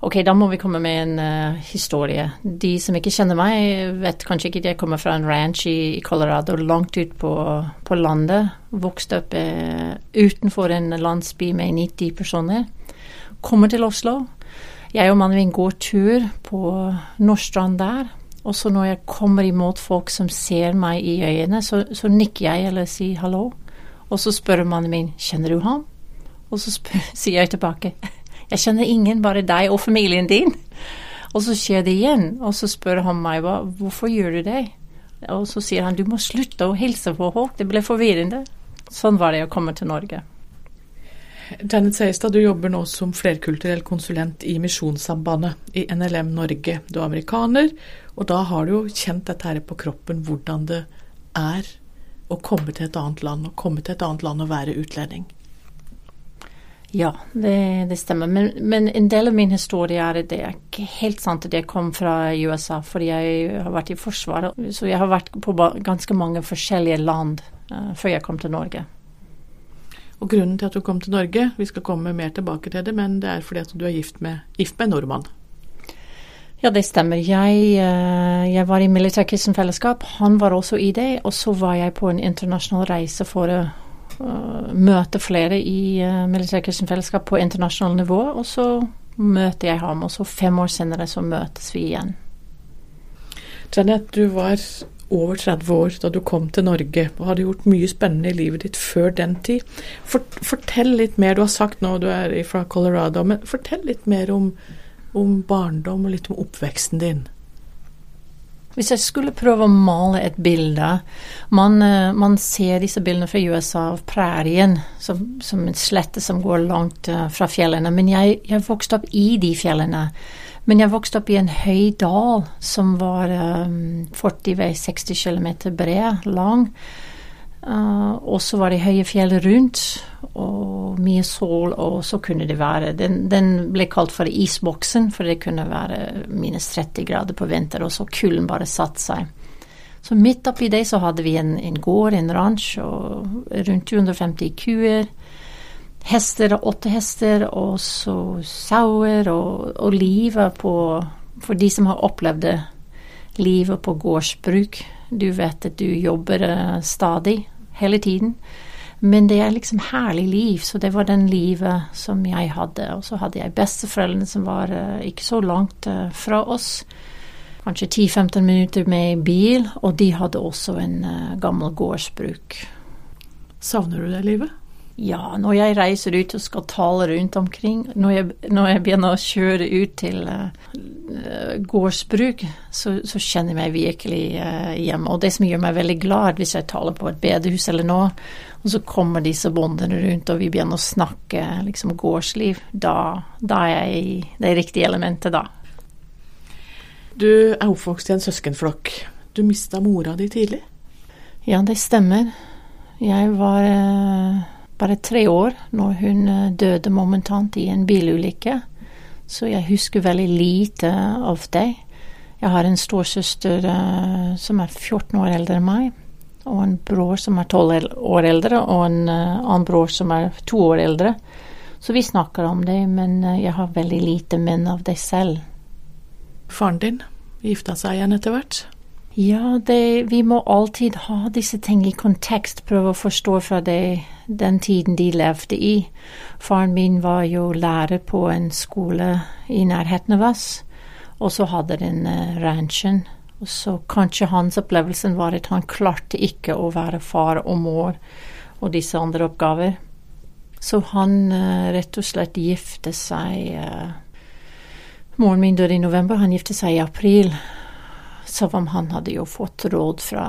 Ok, da må vi komme med en uh, historie. De som ikke kjenner meg, vet kanskje ikke at jeg kommer fra en ranch i, i Colorado, langt ut på, på landet. Vokste opp uh, utenfor en landsby med 90 personer. Kommer til Oslo. Jeg og mannen min går tur på Nordstrand der. Og så når jeg kommer imot folk som ser meg i øynene, så, så nikker jeg eller sier hallo. Og så spør mannen min kjenner du ham? Og så spør, sier jeg tilbake jeg kjenner ingen, bare deg og familien din. Og så skjer det igjen, og så spør han meg hva, hvorfor gjør du det? Og så sier han du må slutte å hilse på folk, det ble forvirrende. Sånn var det å komme til Norge. Janet Seistad, du jobber nå som flerkulturell konsulent i Misjonssambandet i NLM Norge. Du er amerikaner, og da har du jo kjent dette her på kroppen, hvordan det er å komme til et annet land, å komme til et annet land og være utlending. Ja, det, det stemmer. Men, men, en del av min historie er det er ikke helt sant at jeg kom fra USA, fordi jeg har vært i Forsvaret. Så jeg har vært på ganske mange forskjellige land uh, før jeg kom til Norge. Og grunnen til at du kom til Norge, vi skal komme mer tilbake til det, men det er fordi at du er gift med, gift med en nordmann. Ja, det stemmer. Jeg, uh, jeg var i Militærkristen Fellesskap. Han var også i det. Og så var jeg på en internasjonal reise for å møte flere i uh, Militærkristen Fellesskap på internasjonalt nivå, og så møter jeg ham, og så fem år senere så møtes vi igjen. Janet, du var over 30 år da du kom til Norge og hadde gjort mye spennende i livet ditt før den tid. fortell litt mer, du har sagt nå du er fra Colorado, men fortell litt mer om, om barndom og litt om oppveksten din. Hvis jeg skulle prøve å male et bilde Man, eh, man ser disse bildene fra USA av prærien som, som, en slette som går langt uh, fra fjellene. Men jeg, jeg, vokste opp i de fjellene. Men jeg vokste opp i en høy dal som var um, 40-60 km bred, lang. Uh, og så var det høye fjell rundt, og mye sol, og så kunne det være Den, den ble kalt for isboksen, for det kunne være minus 30 grader på vinter, og så kulden bare satte seg. Så midt oppi det så hadde vi en, en gård, en ranch, og rundt 250 kuer. Hester, åtte hester, og så sauer, og, og livet på For de som har opplevd livet på gårdsbruk du vet at du jobber uh, stadig, hele tiden. Men det er liksom herlig liv, så det var den livet som jeg hadde. Og så hadde jeg besteforeldrene som var uh, ikke så langt uh, fra oss. Kanskje 10-15 minutter med bil, og de hadde også en gammel gårdsbruk. Savner du det livet? Ja, når jeg reiser ut og skal tale rundt omkring, når jeg, når jeg begynner å kjøre ut til uh, gårdsbruk, så, så, kjenner jeg meg virkelig uh, hjemme. Og det som gjør meg veldig glad hvis jeg taler på et bedehus eller noe, og så kommer disse bondene rundt og vi begynner å snakke liksom gårdsliv, da, da er jeg i det riktige elementet, da. Du er oppvokst i en søskenflokk. Du mista mora di tidlig? Ja, det stemmer. Jeg var uh, bare tre år når hun eh, døde momentant i en bilulykke. Så jeg husker veldig lite av det. Jeg har en storsøster uh, som er 14 år eldre enn meg, og en bror som er 12 år eldre, og en uh, annen bror som er to år eldre. Så vi snakker om det, men jeg har veldig lite minne av det selv. Faren din gifta seg igjen etter hvert? Ja, det, vi må alltid ha disse ting i kontekst, prøve å forstå fra det, den tiden de levde i. Faren min var jo lærer på en skole i nærheten av oss, og så hadde den uh, ranchen. Og så kanskje hans opplevelse var at han klarte ikke å være far og mor og disse andre oppgaver. Så han uh, rett og slett gifte seg uh, Moren min døde i november, han gifte seg i april. Som om han hadde jo fått råd fra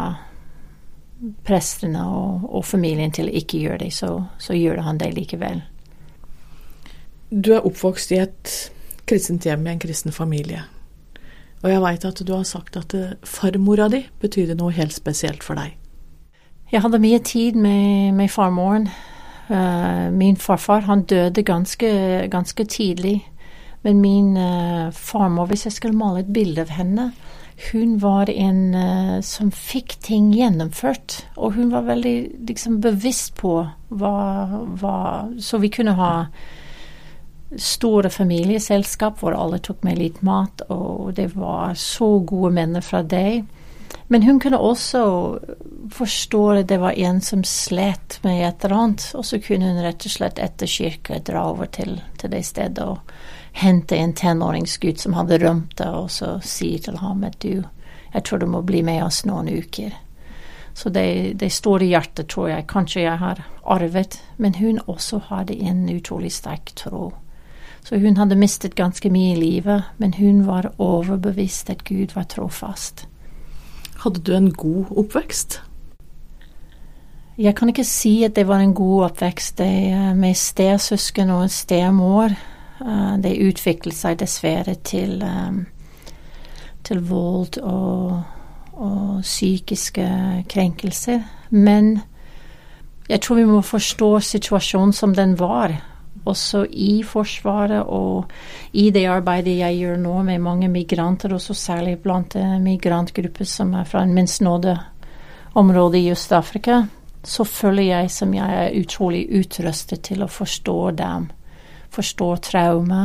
prestene og, og familien til å ikke gjøre det, så, så gjør han det likevel. Du er oppvokst i et kristent hjem i en kristen familie. Og jeg veit at du har sagt at farmora di betydde noe helt spesielt for deg. Jeg hadde mye tid med, med farmoren. Uh, min farfar han døde ganske, ganske tidlig. Men min uh, farmor, hvis jeg skulle male et bilde av henne, hun var en uh, som fikk ting gjennomført. Og hun var veldig liksom, bevisst på hva, hva, Så vi kunne ha store familieselskap hvor alle tok med litt mat, og det var så gode menn fra deg. Men hun kunne også forstå at det var en som slet med et eller annet, og så kunne hun rett og slett etter kirke dra over til, til det stedet og hente en tenåringsgutt som hadde rømt, og så sier til ham at du, jeg tror du må bli med oss noen uker. Så det, det store hjertet tror jeg kanskje jeg har arvet, men hun også hadde en utrolig sterk tro. Så hun hadde mistet ganske mye i livet, men hun var overbevist at Gud var trofast. Hadde du en god oppvekst? Jeg kan ikke si at det var en god oppvekst. Det, med stesøsken og stemor det utviklet seg dessverre til, eh, til vold og og psykiske krenkelser. Men jeg tror vi må forstå situasjonen som den var, også i Forsvaret og i det arbeidet jeg gjør nå med mange migranter, også særlig blant migrantgrupper som er fra en minst nådde område i Øst-Afrika, så føler jeg som jeg er utrolig utrustet til å forstå dem, forstå traume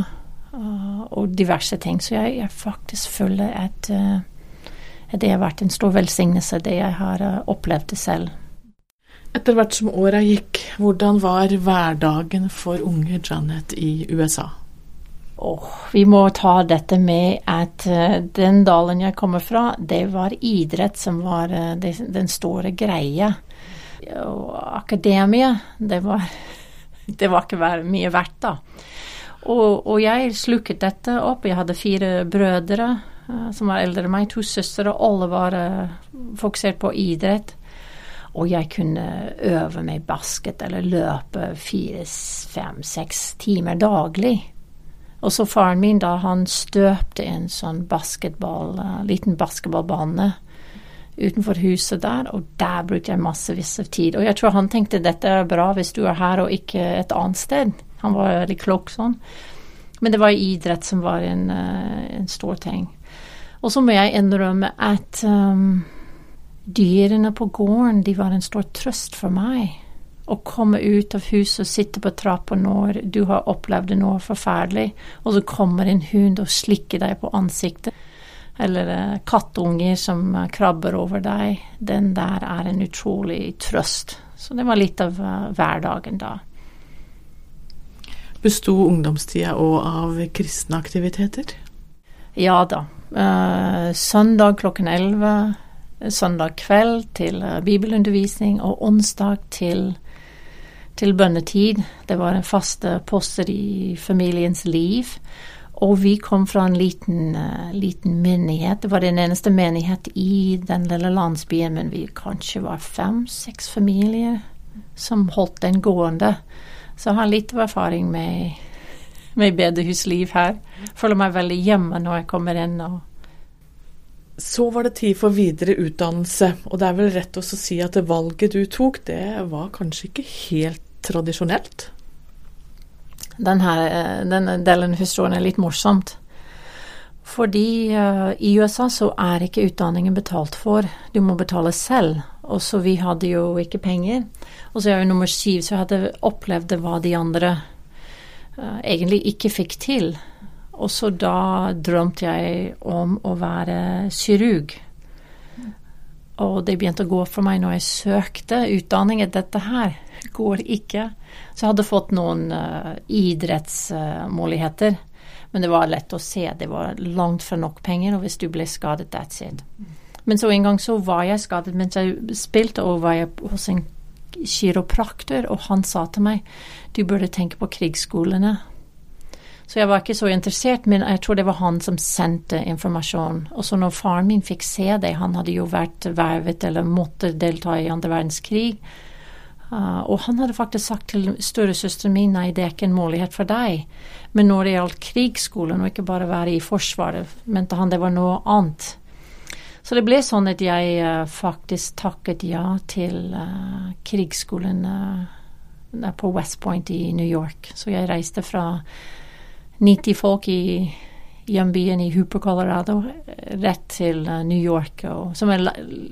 uh, og diverse ting. Så jeg, jeg faktisk føler at uh, det har vært en stor velsignelse, det jeg har eh, opplevd det selv. Etter hvert som åra gikk, hvordan var hverdagen for unge Janet i USA? Oh, vi må ta dette med at den dalen jeg kommer fra, det var idrett som var den store greia. Og akademia, det var, det var ikke mye verdt, da. Og, og jeg slukket dette opp. Jeg hadde fire brødre. Eh, som var eldre enn meg, to søstre. Alle var eh, fokusert på idrett. Og jeg kunne øve meg basket eller løpe fire, fem, seks timer daglig. Og så faren min, da han støpte en sånn basketball, uh, liten basketballbane utenfor huset der, og der brukte jeg massevis av tid. Og jeg tror han tenkte dette er bra hvis du er her og ikke et annet sted. Han var veldig klok sånn. Men det var idrett som var en, uh, en stor ting. Og så må jeg innrømme at um, dyrene på gården de var en stor trøst for meg. Å komme ut av huset og sitte på trappa når du har opplevd noe forferdelig, og så kommer en hund og slikker deg på ansiktet. Eller uh, kattunger som uh, krabber over deg. Den der er en utrolig trøst. Så det var litt av uh, hverdagen da. Besto ungdomstida òg av kristne aktiviteter? Ja da. Søndag klokken 11, søndag kveld til bibelundervisning, og onsdag til, til bønnetid. Det var en faste poster i familiens liv. Og vi kom fra en liten, uh, liten menighet. Det var den eneste menighet i den lille landsbyen, men vi kanskje var fem-seks familier som holdt den gående. Så jeg har litt erfaring med med bedehusliv her. Føler meg veldig hjemme når jeg kommer inn. og så var det tid for videre utdannelse, og det er vel rett å si at valget du tok, det var kanskje ikke helt tradisjonelt? Denne, eh, denne delen av historien er litt morsomt. Fordi uh, i USA så er ikke utdanningen betalt for, du må betale selv. Og så vi hadde jo ikke penger. Og så er jeg jo nummer syv, så jeg hadde opplevd hva de andre uh, egentlig ikke fikk til. Og så da drømte jeg om å være kirurg. Og det begynte å gå for meg når jeg søkte utdanning, etter dette her går ikke. Så jeg hadde fått noen uh, idrettsmuligheter. Men det var lett å se. Det var langt fra nok penger, og hvis du ble skadet, that's it. Men så en gang så var jeg skadet mens jeg spilte, og var jeg hos en kiropraktor, og han sa til meg du burde tenke på krigsskolene. Så jeg var ikke så interessert, men jeg tror det var han som sendte informasjon. Og så når faren min fikk se det, han hadde jo vært vervet eller måtte delta i andre verdenskrig, uh, og han hadde faktisk sagt til storesøsteren min nei, det er ikke en mulighet for deg. Men når det gjaldt krigsskolen, og ikke bare være i Forsvaret, mente han det var noe annet. Så det ble sånn at jeg uh, faktisk takket ja til uh, krigsskolen på West Point i New York. Så jeg reiste fra 90 folk i hjembyen i Hooper, Colorado, rett til eh, New York, og, som er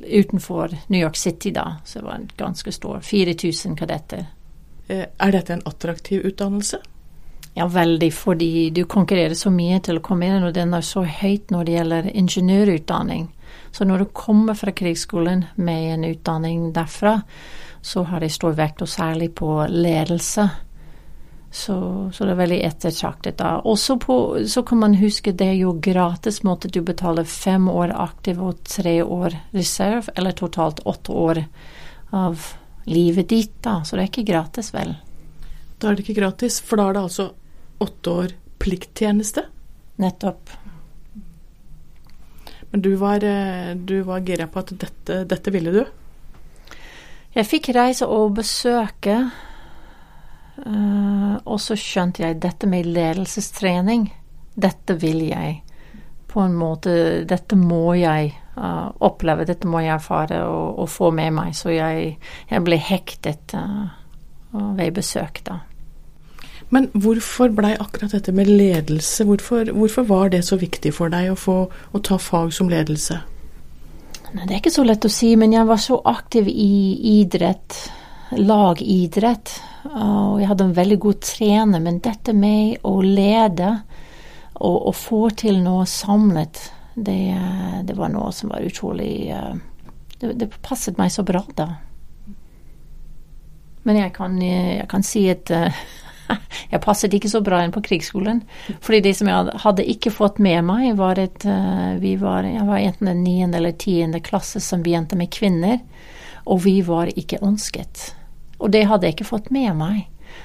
utenfor New York City da. Så det var en ganske stor. 4000 kadetter. Eh, er dette en attraktiv utdannelse? Ja, veldig, fordi du konkurrerer så mye til å komme inn, og den er så høyt når det gjelder ingeniørutdanning. Så når du kommer fra krigsskolen med en utdanning derfra, så har de stor vekt, og særlig på ledelse. Så, så det er veldig ettertraktet da. Og så, så kan man huske det er jo gratis måtte du betale fem år aktiv og tre år reserve, eller totalt åtte år av livet ditt, da. Så det er ikke gratis, vel. Da er det ikke gratis, for da er det altså åtte år plikttjeneste. Nettopp. Men du var, eh, du var gira på at dette, dette ville du? Jeg fikk reise og besøke, uh, og så skjønte jeg dette med ledelsestrening. Dette vil jeg. På en måte Dette må jeg uh, oppleve, dette må jeg erfare og, og, få med meg. Så jeg, jeg ble hektet uh, ved besøk, da. Men hvorfor blei akkurat dette med ledelse, hvorfor, hvorfor, var det så viktig for deg å, få, å ta fag som ledelse? Det er ikke så lett å si, men jeg var så aktiv i idrett, lagidrett. Og jeg hadde en veldig god trener, men dette med å lede og, og få til noe samlet, det, det, var noe som var utrolig eh, det, det passet meg så bra, da. Men jeg kan, jeg kan si at eh, jeg passet ikke så bra inn på krigsskolen. Fordi det som jeg hadde ikke fått med meg, var at uh, vi var, jeg var enten den niende eller tiende klasse som begynte med kvinner, og vi var ikke ønsket. Og det hadde jeg ikke fått med meg.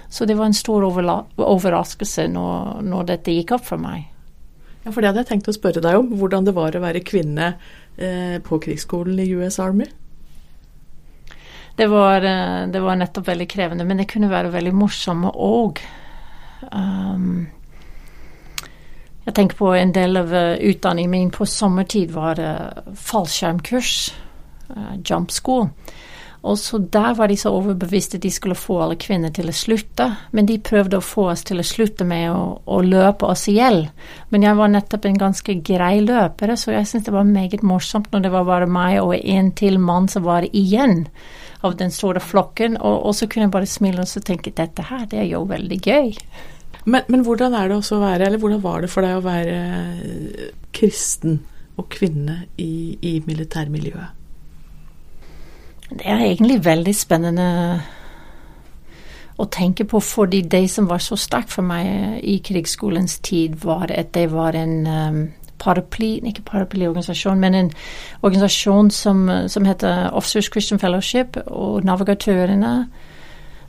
Så det var en stor overraskelse når, når dette gikk opp for meg. Ja, for det hadde jeg tenkt å spørre deg om, hvordan det var å være kvinne eh, på krigsskolen i US Army det var, eh, det var, nettopp veldig krevende, men det kunne være veldig morsomme òg. Um, jeg tenker på en del av eh, utdanningen min på sommertid var uh, fallskjermkurs, jump school. Og så der var de så overbeviste de skulle få alle kvinner til å slutte. Men de prøvde å få oss til å slutte med å, å løpe oss i hjel. Men jeg var nettopp en ganske grei løpere, så jeg syntes det var meget morsomt når det var bare meg og en til mann som var igjen av den store flokken. Og, og, så kunne jeg bare smile og tenke dette her, det er jo veldig gøy. Men, men hvordan er det også å være, eller hvordan var det for deg å være eh, kristen og kvinne i, i militærmiljøet? Det er egentlig veldig spennende å tenke på, fordi det som var så sterkt for meg i krigsskolens tid, var at det var en um, paraply, ikke paraplyorganisasjon, men en organisasjon som, som heter Officers Christian Fellowship, og navigatørene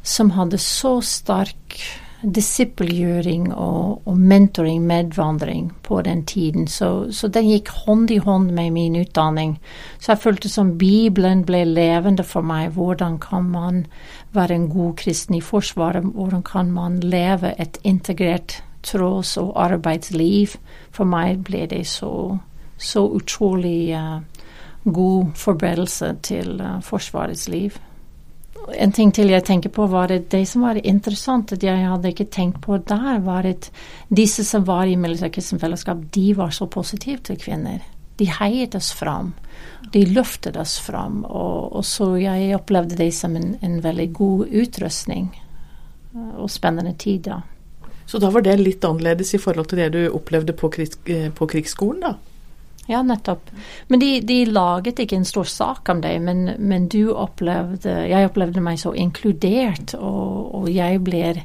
som hadde så sterk disippelgjøring og, og, mentoring, medvandring, på den tiden. Så, så, den gikk hånd i hånd med min utdanning. Så jeg følte som Bibelen ble levende for meg. Hvordan kan man være en god kristen i Forsvaret? Hvordan kan man leve et integrert tros- og arbeidsliv. For meg ble det så, så utrolig uh, god forberedelse til uh, Forsvarets liv. En ting til jeg tenker på, var at det som var interessant, at jeg hadde ikke tenkt på der, var at disse som var i Militærkristen Fellesskap, de var så positive til kvinner. De heiet oss fram. De løftet oss fram. Og, og så jeg opplevde det som en, en veldig god utrustning eh, og spennende tid da. Så da var det litt annerledes i forhold til det du opplevde på, krigs, eh, på krigsskolen, da? Ja, nettopp. Men de, de, laget ikke en stor sak om det, men, men du opplevde Jeg opplevde meg så inkludert, og, og jeg ble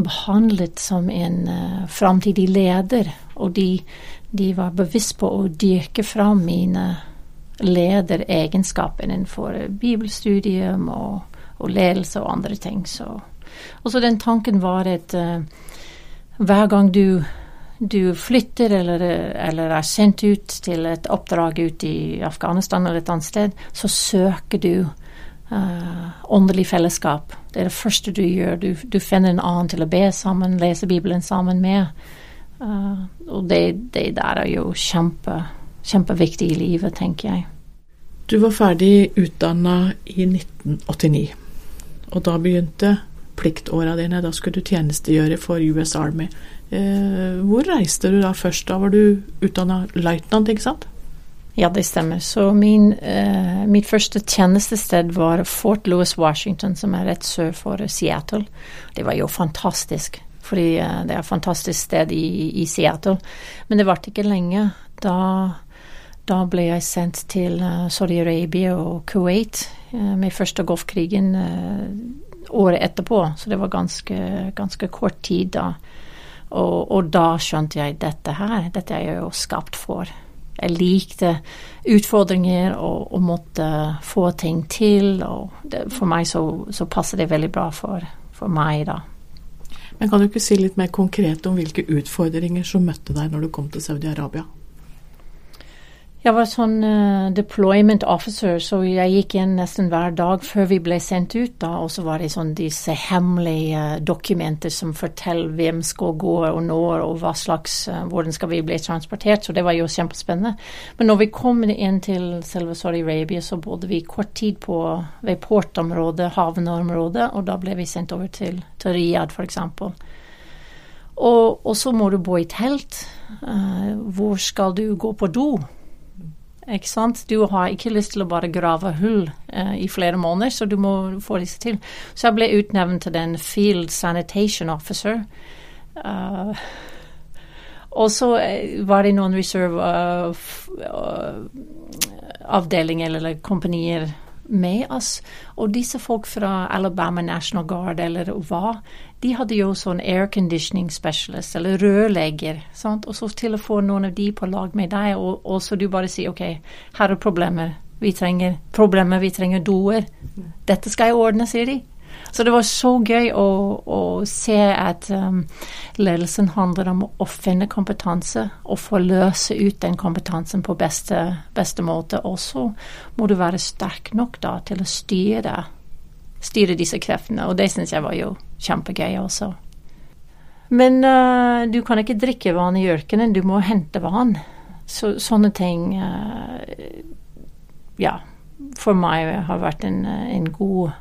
behandlet som en uh, framtidig leder. Og de, de, var bevisst på å dyrke fram mine lederegenskaper innenfor bibelstudium og, og, ledelse og andre ting. Så, og så den tanken var at uh, hver gang du, du flytter eller, eller, er sendt ut til et oppdrag ute i Afghanistan eller et annet sted, så søker du uh, åndelig fellesskap. Det er det første du gjør. Du, du, finner en annen til å be sammen, lese Bibelen sammen med. Uh, og det, det, der er jo kjempe, kjempeviktig i livet, tenker jeg. Du var ferdig utdanna i 1989, og da begynte pliktåra dine. Da skulle du tjenestegjøre for US Army. Eh, hvor reiste du da først? Da var du utdanna løytnant, ikke sant? Ja, det stemmer. Så min, eh, mitt første tjenestested var Fort Louis, Washington, som er rett sør for Seattle. Det var jo fantastisk. fordi eh, det er et fantastisk sted i, i Seattle. Men det varte ikke lenge. Da, da, ble jeg sendt til uh, Saudi-Arabia og Kuwait uh, med første Golfkrigen uh, året etterpå. Så det var ganske, ganske kort tid da. Og, og, da skjønte jeg dette her, dette er jeg jo skapt for. Jeg likte utfordringer og, og måtte få ting til. Og det, for meg så, så, passer det veldig bra for, for meg, da. Men kan du ikke si litt mer konkret om hvilke utfordringer som møtte deg når du kom til Saudi-Arabia? Jeg var sånn uh, deployment officer, så jeg gikk inn nesten hver dag før vi ble sendt ut. da, Og så var det sånn disse hemmelige uh, dokumenter som forteller hvem skal gå og når, og hva slags, uh, hvordan skal vi bli transportert. Så det var jo kjempespennende. Men når vi kom inn til selve Saudi-Arabia, så bodde vi kort tid på, ved portområdet, havneområdet, og da ble vi sendt over til, til Riyadh f.eks. Og, og så må du bo i telt. hvor skal du gå på do? Ikke sant? Du har ikke lyst til å bare grave hull eh, i flere måneder, så du må få disse til. Så jeg ble utnevnt til den Field Sanitation Officer. Uh, og så eh, var det noen reserve uh, avdelinger eller kompanier med oss. Og disse folk fra Alabama National Guard eller hva, de hadde jo sånn air conditioning specialist eller rørlegger. Sant? Og så til å få noen av de på lag med deg, og, og så du bare sier OK, her er problemer. Vi trenger problemer, vi trenger doer. Dette skal jeg ordne, sier de. Så det var så gøy å, å se at um, ledelsen handler om å finne kompetanse og få løse ut den kompetansen på beste, beste måte. Og så må du være sterk nok da til å styre, styre disse kreftene. Og det syns jeg var jo kjempegøy også. Men uh, du kan ikke drikke vann i ørkenen, du må hente vann. Så, sånne ting uh, Ja, for meg har vært en, en god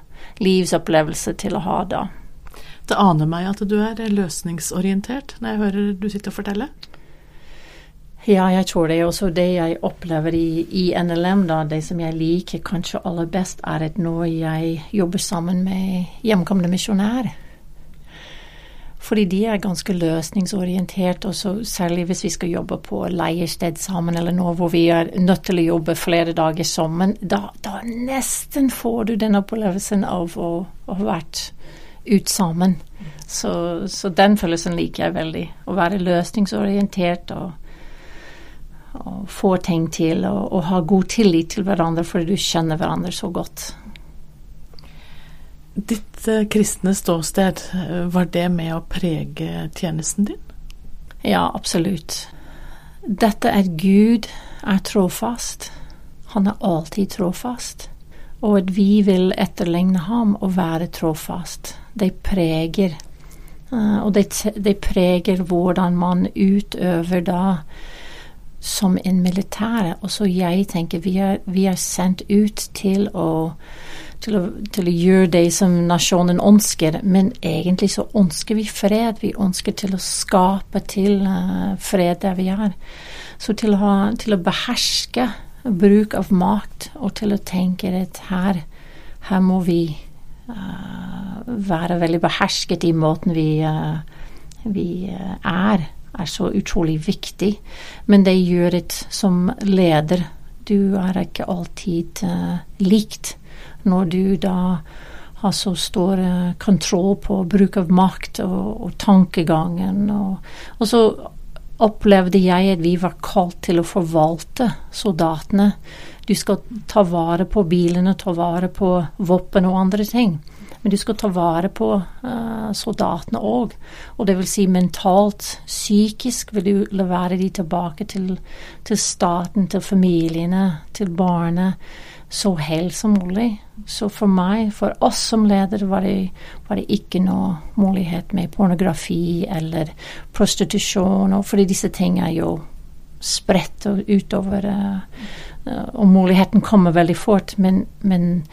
livsopplevelse til å ha da. Det aner meg at du er løsningsorientert når jeg hører du sitter og forteller. Ja, jeg tror det. er Også det jeg opplever i, i, NLM, da, det som jeg liker kanskje aller best, er at når jeg jobber sammen med hjemkomne misjonærer fordi de er ganske løsningsorientert, og særlig hvis vi skal jobbe på leiested sammen, eller noe hvor vi er nødt til å jobbe flere dager sammen. Da, da nesten får du den opplevelsen av å ha vært ut sammen. Så, så, den følelsen liker jeg veldig. Å være løsningsorientert og, og få ting til, og, og ha god tillit til hverandre fordi du kjenner hverandre så godt. Ditt uh, kristne ståsted, uh, var det med å prege tjenesten din? Ja, absolutt. Dette er Gud er trofast. Han er alltid trofast. Og at vi vil etterligne ham og være trofast, det preger. Uh, og det, det preger hvordan man utøver da som en militær. Og så jeg tenker vi er, vi er sendt ut til å til å, til å, gjøre det som nasjonen ønsker, men egentlig så ønsker vi fred. Vi ønsker til å skape til uh, fred der vi er. Så til å, ha, til å, beherske bruk av makt, og til å tenke at her, her må vi uh, være veldig behersket i måten vi, uh, vi er, er så utrolig viktig. Men det gjør det som leder. Du er ikke alltid likt når du da har så stor eh, kontroll på bruk av makt og, og tankegangen. Og, og, så opplevde jeg at vi var kalt til å forvalte soldatene. Du skal ta vare på bilene, ta vare på våpen og andre ting. Men du skal ta vare på uh, soldatene òg. Og det vil si mentalt, psykisk vil du levere de tilbake til, til staten, til familiene, til barnet så hel som mulig. Så for meg, for oss som leder, var det, var det ikke noe mulighet med pornografi eller prostitusjon, og fordi disse ting er jo spredt utover, uh, og muligheten kommer veldig fort. Men, men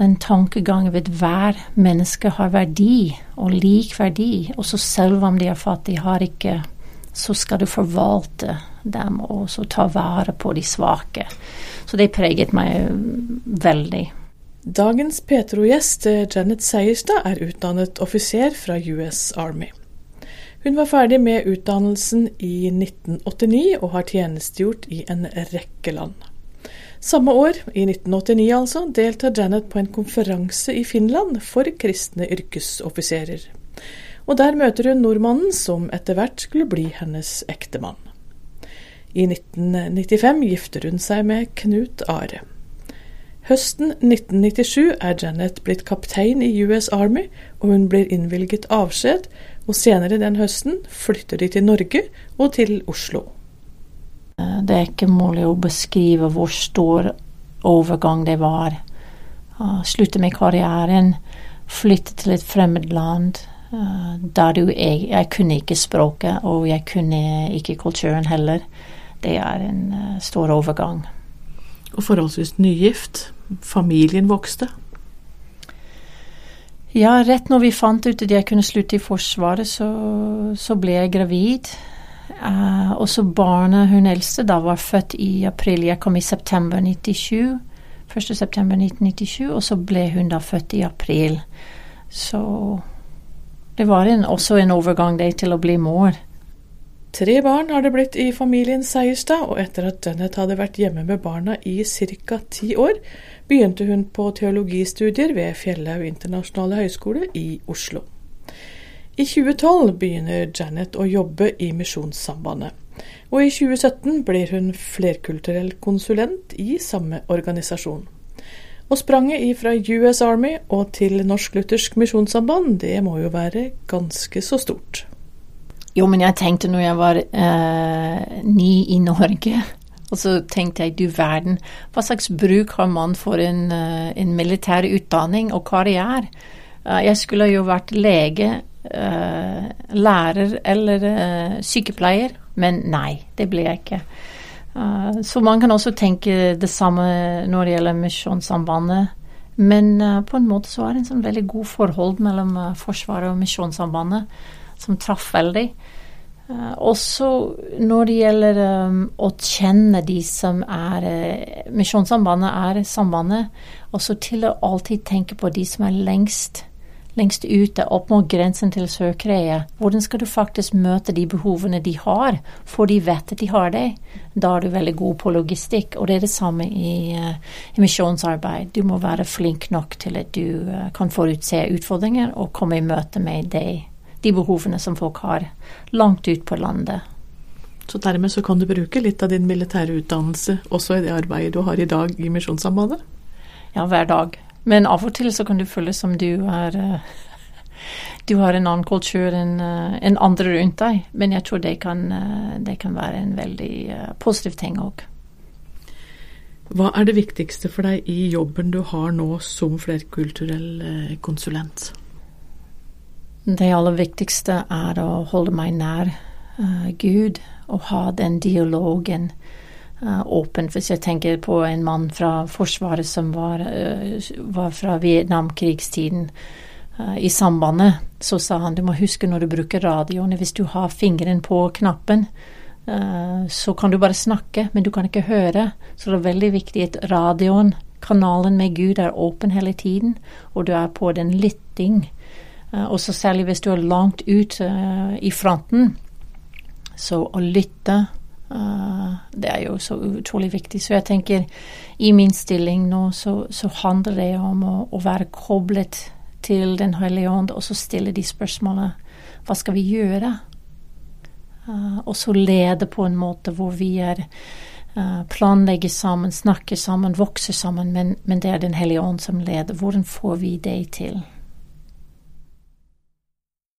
den tankegangen ved hver menneske har verdi, og lik verdi, også selv om de er fattige, har ikke så skal du forvalte dem og å ta vare på de svake. Så det preget meg veldig. Dagens Petro-gjest, Janet Seierstad, er utdannet offiser fra US Army. Hun var ferdig med utdannelsen i 1989 og har tjenestegjort i en rekke land. Samme år, i 1989 altså, deltar Janet på en konferanse i Finland for kristne yrkesoffiserer. Og der møter hun nordmannen som etter hvert skulle bli hennes ektemann. I 1995 gifter hun seg med Knut Are. Høsten 1997 er Janet blitt kaptein i US Army, og hun blir innvilget avskjed, og senere den høsten flytter de til Norge og til Oslo. Det er ikke mulig å beskrive hvor stor overgang det var. Slutte med karrieren, flytte til et fremmed land. Der du jeg, jeg kunne ikke språket, og jeg kunne ikke kulturen heller. Det er en stor overgang. Og forholdsvis nygift. Familien vokste. Ja, rett når vi fant ut at jeg kunne slutte i Forsvaret, så, så ble jeg gravid. Uh, og så barnet, hun eldste, da var født i april. Jeg kom i september 97. 1. september 1997, og så ble hun da født i april. Så det var en, også en overgang det til å bli mor. Tre barn har det blitt i familien Seierstad, og etter at Janet hadde vært hjemme med barna i ca. ti år, begynte hun på teologistudier ved Fjellhaug internasjonale høgskole i Oslo. I 2012 begynner Janet å jobbe i Misjonssambandet. Og i 2017 blir hun flerkulturell konsulent i samme organisasjon. Og spranget fra US Army og til Norsk-Luthersk Misjonssamband, det må jo være ganske så stort. Jo, men jeg tenkte når jeg var eh, ny i Norge, og så tenkte jeg du verden, hva slags bruk har man for en, uh, en militær utdanning og karriere? Uh, jeg skulle jo vært lege, uh, lærer eller sykepleier, men nei, det ble jeg ikke. så man kan også tenke det samme når det gjelder Misjonssambandet. Men på en måte så er det en sånn veldig god forhold mellom Forsvaret og Misjonssambandet som traff veldig. Uh, også når det gjelder um, å kjenne de som er uh, Misjonssambandet er sambandet, også til å alltid tenke på de som er lengst, lengst ute, opp mot grensen til Sør-Korea. Hvordan skal du faktisk møte de behovene de har, for de vet at de har det? Da er du veldig god på logistikk, og det er det samme i, uh, i misjonsarbeid. Du må være flink nok til at du kan forutse utfordringer og komme i møte med deg de behovene som folk har langt ut på landet. Så dermed så kan du bruke litt av din militære utdannelse også i det arbeidet du har i dag i Misjonssambandet? Ja, hver dag. Men av og til så kan du føle som du er eh, du har en annen kultur enn eh, en andre rundt deg. Men jeg tror det kan, eh, det kan være en veldig positiv ting òg. Hva er det viktigste for deg i jobben du har nå som flerkulturell konsulent? Det aller viktigste er å holde meg nær uh, Gud og ha den dialogen uh, åpen. Hvis jeg tenker på en mann fra Forsvaret som var, uh, var fra Vietnamkrigstiden i sambandet, så sa han du må huske når du bruker radioen, hvis du har fingeren på knappen, så kan du bare snakke, men du kan ikke høre. Så det er veldig viktig at radioen, kanalen med Gud, er åpen hele tiden, og du er på den lytting. Uh, også særlig hvis du er langt ut uh, i fronten. Så å lytte, uh, det er jo så utrolig viktig. Så jeg tenker i min stilling nå så, så handler det om å, å, være koblet til Den hellige ånd, og så stille de spørsmålene. Hva skal vi gjøre? og så lede på en måte hvor vi er planlegger sammen, snakker sammen, vokser sammen, men, men det er Den hellige ånd som leder. Hvordan får vi det til?